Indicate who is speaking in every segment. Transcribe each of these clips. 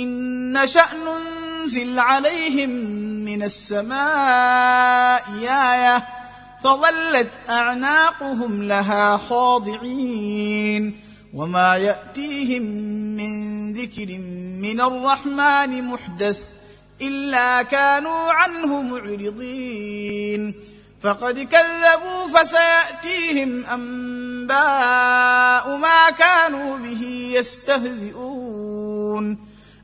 Speaker 1: إن نشا ننزل عليهم من السماء آية فظلت أعناقهم لها خاضعين وما يأتيهم من ذكر من الرحمن محدث إلا كانوا عنه معرضين فقد كذبوا فسيأتيهم أنباء ما كانوا به يستهزئون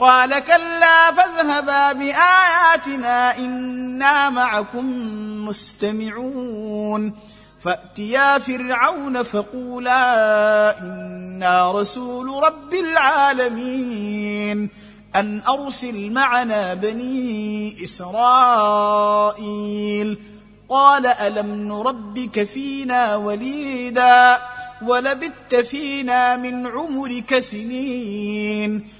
Speaker 1: قال كلا فاذهبا بآياتنا إنا معكم مستمعون. فأتيا فرعون فقولا إنا رسول رب العالمين. أن أرسل معنا بني إسرائيل. قال ألم نربك فينا وليدا ولبت فينا من عمرك سنين.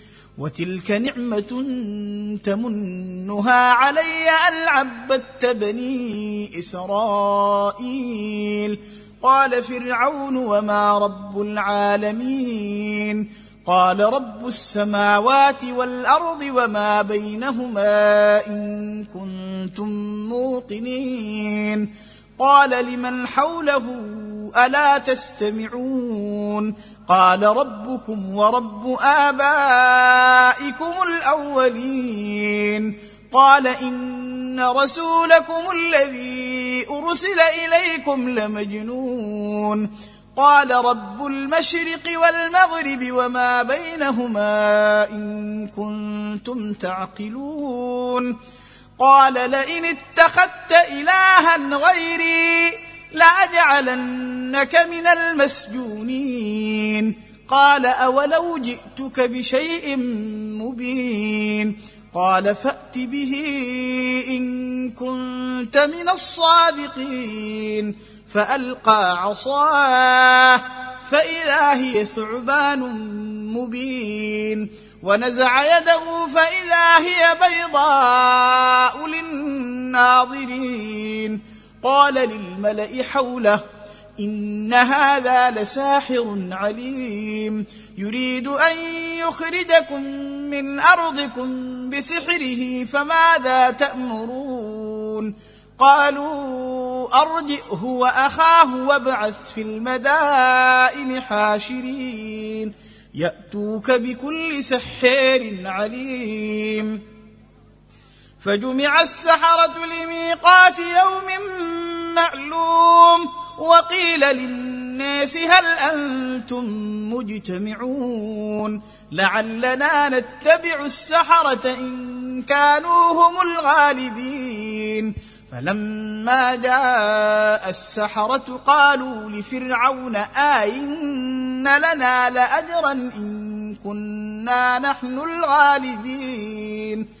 Speaker 1: وتلك نعمة تمنها علي ان عبدت بني إسرائيل. قال فرعون وما رب العالمين. قال رب السماوات والأرض وما بينهما إن كنتم موقنين. قال لمن حوله ألا تستمعون؟ قال ربكم ورب آبائكم الأولين. قال إن رسولكم الذي أرسل إليكم لمجنون. قال رب المشرق والمغرب وما بينهما إن كنتم تعقلون. قال لئن اتخذت إلها غيري لأجعلنك من المسجونين. قال أولو جئتك بشيء مبين. قال فأت به إن كنت من الصادقين. فألقى عصاه فإذا هي ثعبان مبين. ونزع يده فإذا هي بيضاء للناظرين. قال للملأ حوله إن هذا لساحر عليم. يريد أن يخرجكم من أرضكم بسحره فماذا تأمرون؟ قالوا أرجئه وأخاه وابعث في المدائن حاشرين. يأتوك بكل سحار عليم. فجمع السحرة لميقات يوم معلوم وقيل للناس هل أنتم مجتمعون لعلنا نتبع السحرة إن كانوا هم الغالبين فلما جاء السحرة قالوا لفرعون آئن لنا لأجرا إن كنا نحن الغالبين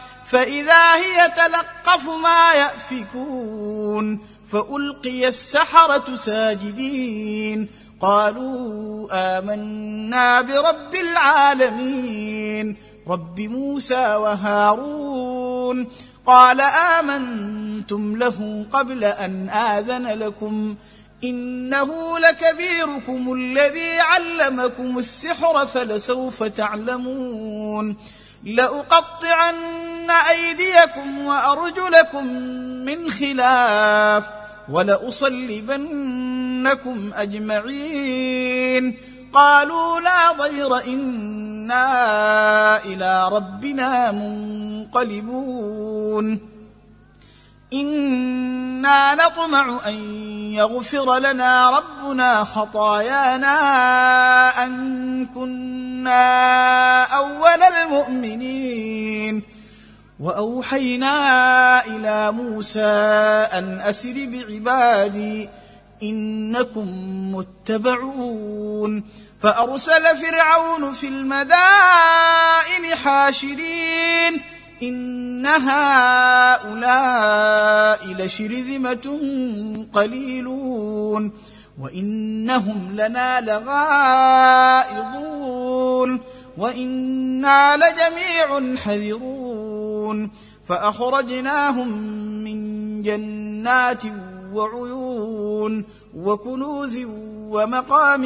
Speaker 1: فإذا هي تلقف ما يأفكون فألقي السحرة ساجدين قالوا آمنا برب العالمين رب موسى وهارون قال آمنتم له قبل أن آذن لكم إنه لكبيركم الذي علمكم السحر فلسوف تعلمون لأقطعن أيديكم وأرجلكم من خلاف ولأصلبنكم أجمعين. قالوا لا ضير إنا إلى ربنا منقلبون. إنا نطمع أن يغفر لنا ربنا خطايانا أن كنا أول المؤمنين. وأوحينا إلى موسى أن أسر بعبادي إنكم متبعون. فأرسل فرعون في المدائن حاشرين. إن هؤلاء لشرذمة قليلون. وإنهم لنا لغائظون وإنا لجميع حذرون فأخرجناهم من جنات وعيون وكنوز ومقام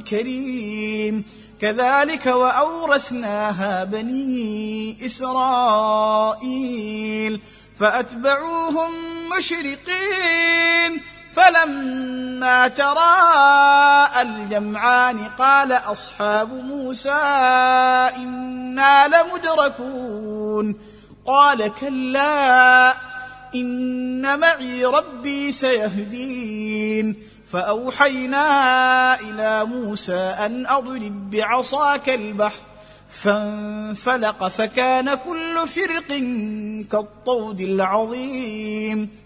Speaker 1: كريم كذلك وأورثناها بني إسرائيل فأتبعوهم مشرقين فلما تراءى الجمعان قال أصحاب موسى إنا لمدركون قال كلا إن معي ربي سيهدين فأوحينا إلى موسى أن أضرب بعصاك البحر فانفلق فكان كل فرق كالطود العظيم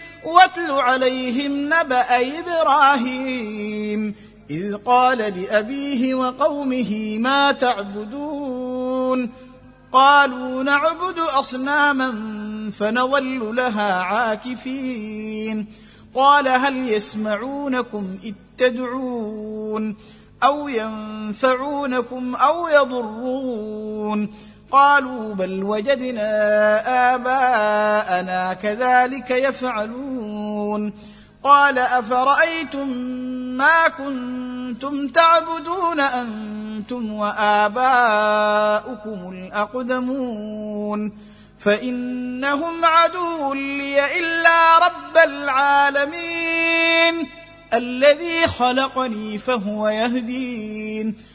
Speaker 1: واتل عليهم نبأ إبراهيم إذ قال لأبيه وقومه ما تعبدون؟ قالوا نعبد أصناما فنظل لها عاكفين. قال هل يسمعونكم إذ تدعون؟ أو ينفعونكم أو يضرون؟ قالوا بل وجدنا آباءنا كذلك يفعلون. قال أفرأيتم ما كنتم تعبدون أنتم وآباؤكم الأقدمون؟ فإنهم عدو لي إلا رب العالمين. الذي خلقني فهو يهدين.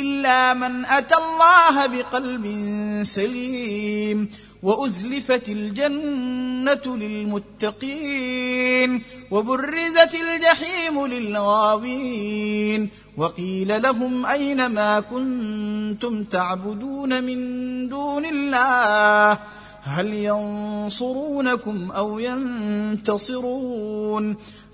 Speaker 1: إلا من أتى الله بقلب سليم وأزلفت الجنة للمتقين وبرزت الجحيم للغاوين وقيل لهم أين ما كنتم تعبدون من دون الله؟ هل ينصرونكم أو ينتصرون؟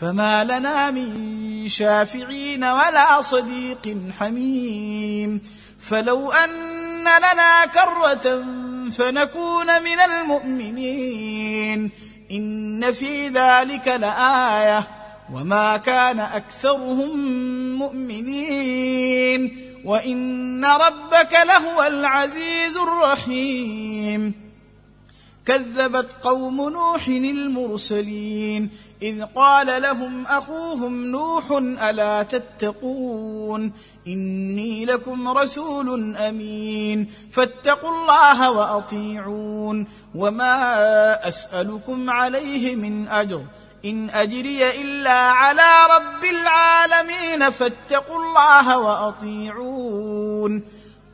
Speaker 1: فما لنا من شافعين ولا صديق حميم. فلو أن لنا كرة فنكون من المؤمنين. إن في ذلك لآية. وما كان أكثرهم مؤمنين. وإن ربك لهو العزيز الرحيم. كذبت قوم نوح المرسلين إذ قال لهم أخوهم نوح ألا تتقون إني لكم رسول أمين فاتقوا الله وأطيعون وما أسألكم عليه من أجر إن أجري إلا على رب العالمين فاتقوا الله وأطيعون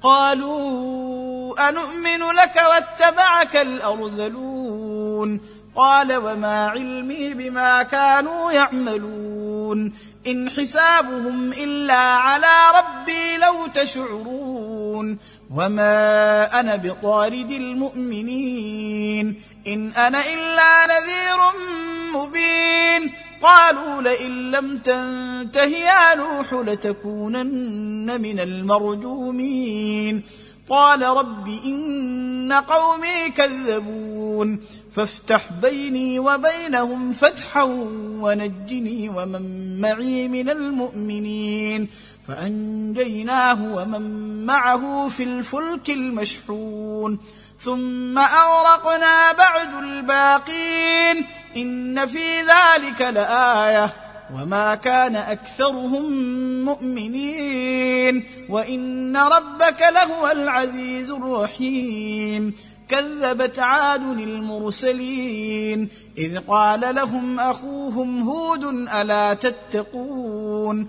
Speaker 1: قالوا انومن لك واتبعك الأرذلون قال وما علمي بما كانوا يعملون إن حسابهم إلا على ربي لو تشعرون وما أنا بطارد المؤمنين إن أنا إلا نذير مبين قالوا لئن لم تنته يا نوح لتكونن من المرجومين. قال رب إن قومي كذبون. فافتح بيني وبينهم فتحا ونجني ومن معي من المؤمنين. فأنجيناه ومن معه في الفلك المشحون. ثم اغرقنا بعد الباقين إن في ذلك لآية وما كان أكثرهم مؤمنين وإن ربك لهو العزيز الرحيم كذبت عاد المرسلين إذ قال لهم أخوهم هود ألا تتقون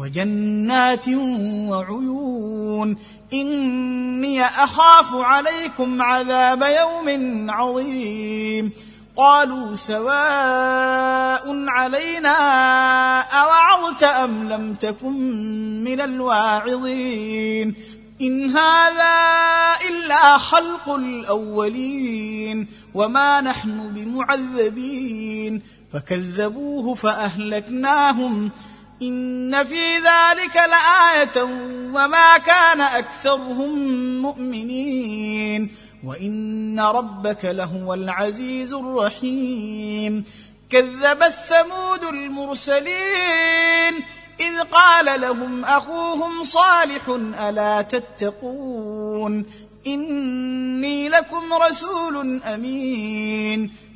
Speaker 1: وجنات وعيون إني أخاف عليكم عذاب يوم عظيم. قالوا سواء علينا أوعظت أم لم تكن من الواعظين. إن هذا إلا خلق الأولين وما نحن بمعذبين. فكذبوه فأهلكناهم إن في ذلك لآية وما كان أكثرهم مؤمنين وإن ربك لهو العزيز الرحيم كذبت ثمود المرسلين إذ قال لهم أخوهم صالح ألا تتقون إني لكم رسول أمين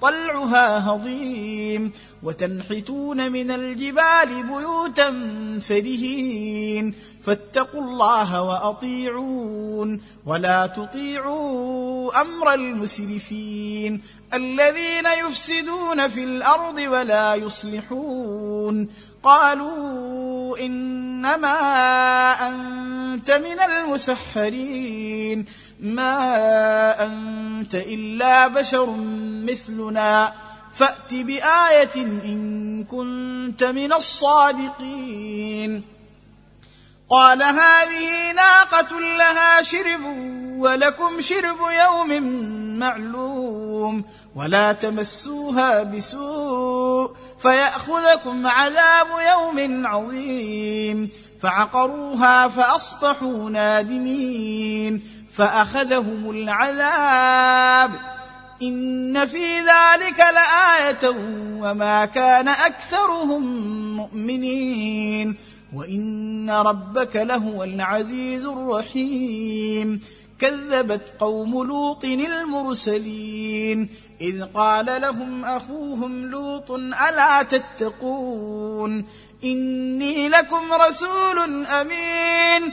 Speaker 1: طلعها هضيم وتنحتون من الجبال بيوتا فرهين فاتقوا الله وأطيعون ولا تطيعوا أمر المسرفين الذين يفسدون في الأرض ولا يصلحون قالوا إنما أنت من المسحرين ما أنت إلا بشر مثلنا. فأت بآية إن كنت من الصادقين. قال هذه ناقة لها شرب ولكم شرب يوم معلوم ولا تمسوها بسوء فيأخذكم عذاب يوم عظيم. فعقروها فأصبحوا نادمين. فأخذهم العذاب. إن في ذلك لآية وما كان أكثرهم مؤمنين. وإن ربك لهو العزيز الرحيم. كذبت قوم لوط المرسلين. إذ قال لهم أخوهم لوط ألا تتقون؟ إني لكم رسول أمين.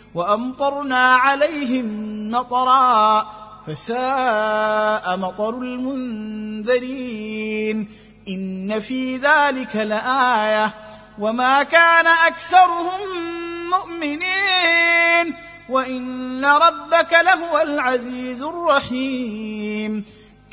Speaker 1: وأمطرنا عليهم مطرا فساء مطر المنذرين. إن في ذلك لآية. وما كان أكثرهم مؤمنين. وإن ربك لهو العزيز الرحيم.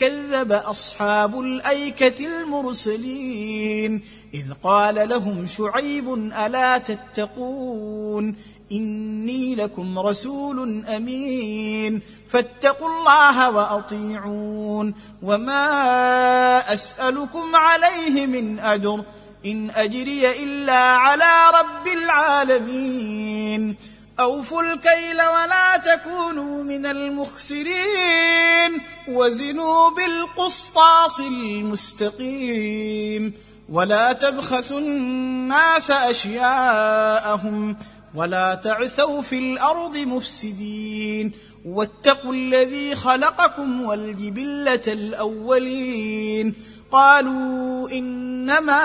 Speaker 1: كذب أصحاب الأيكة المرسلين. إذ قال لهم شعيب ألا تتقون. إني لكم رسول أمين. فاتقوا الله وأطيعون. وما أسألكم عليه من أجر. إن أجري إلا على رب العالمين. أوفوا الكيل ولا تكونوا من المخسرين. وزنوا بالقسطاس المستقيم. ولا تبخسوا الناس أشياءهم. ولا تعثوا في الأرض مفسدين واتقوا الذي خلقكم والجبلة الأولين. قالوا إنما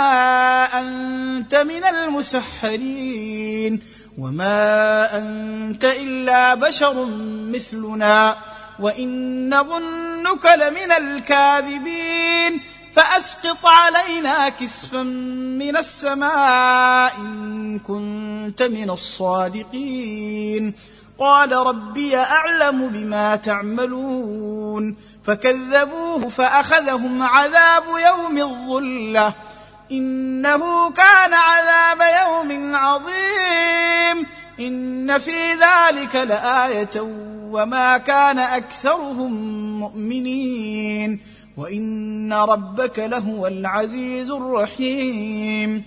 Speaker 1: أنت من المسحرين. وما أنت إلا بشر مثلنا. وإن نظنك لمن الكاذبين. فأسقط علينا كسفا من السماء إن كنت من الصادقين. قال ربي أعلم بما تعملون. فكذبوه فأخذهم عذاب يوم الظلة. إنه كان عذاب يوم عظيم. إن في ذلك لآية وما كان أكثرهم مؤمنين. وإن ربك لهو العزيز الرحيم.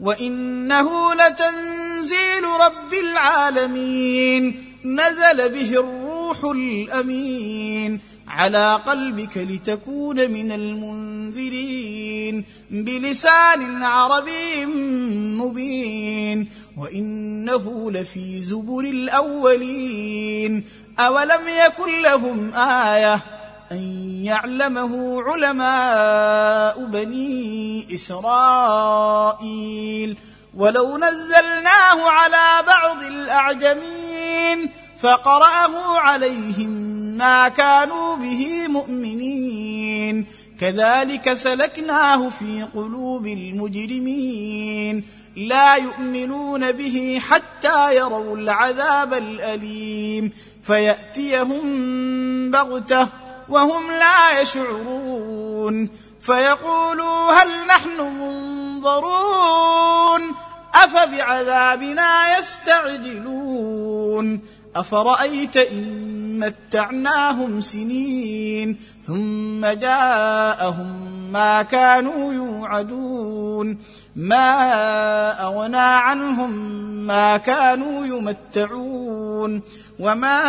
Speaker 1: وإنه لتنزيل رب العالمين. نزل به الروح الأمين. على قلبك لتكون من المنذرين. بلسان عربي مبين. وإنه لفي زبر الأولين. أولم يكن لهم آية أن يعلمه علماء بني إسرائيل. ولو نزلناه على بعض الأعجمين فقرأه عليهم ما كانوا به مؤمنين. كذلك سلكناه في قلوب المجرمين. لا يؤمنون به حتى يروا العذاب الأليم. فيأتيهم بغتة وهم لا يشعرون فيقولوا هل نحن منظرون أفبعذابنا يستعجلون أفرأيت إن متعناهم سنين ثم جاءهم ما كانوا يوعدون ما اغنى عنهم ما كانوا يمتعون وما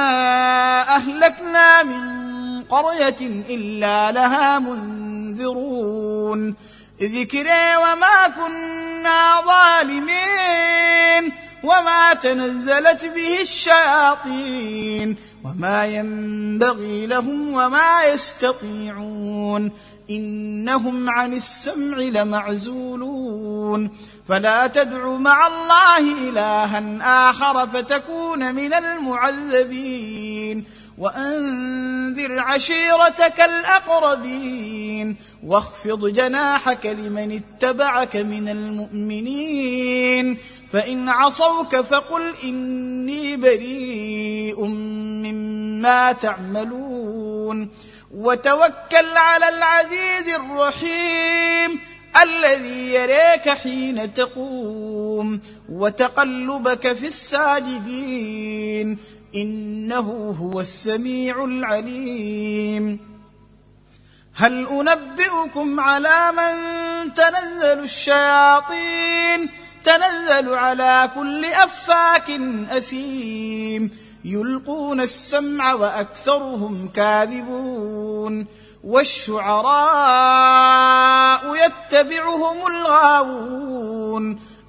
Speaker 1: أهلكنا من قرية إلا لها منذرون. ذكري وما كنا ظالمين. وما تنزلت به الشياطين. وما ينبغي لهم وما يستطيعون. إنهم عن السمع لمعزولون. فلا تدع مع الله إلها آخر فتكون من المعذبين. وانذر عشيرتك الأقربين واخفض جناحك لمن اتبعك من المؤمنين فإن عصوك فقل إني بريء مما تعملون وتوكل على العزيز الرحيم الذي يريك حين تقوم وتقلبك في الساجدين إنه هو السميع العليم. هل أنبئكم على من تنزل الشياطين؟ تنزل على كل أفاك أثيم. يلقون السمع وأكثرهم كاذبون. والشعراء يتبعهم الغاوون.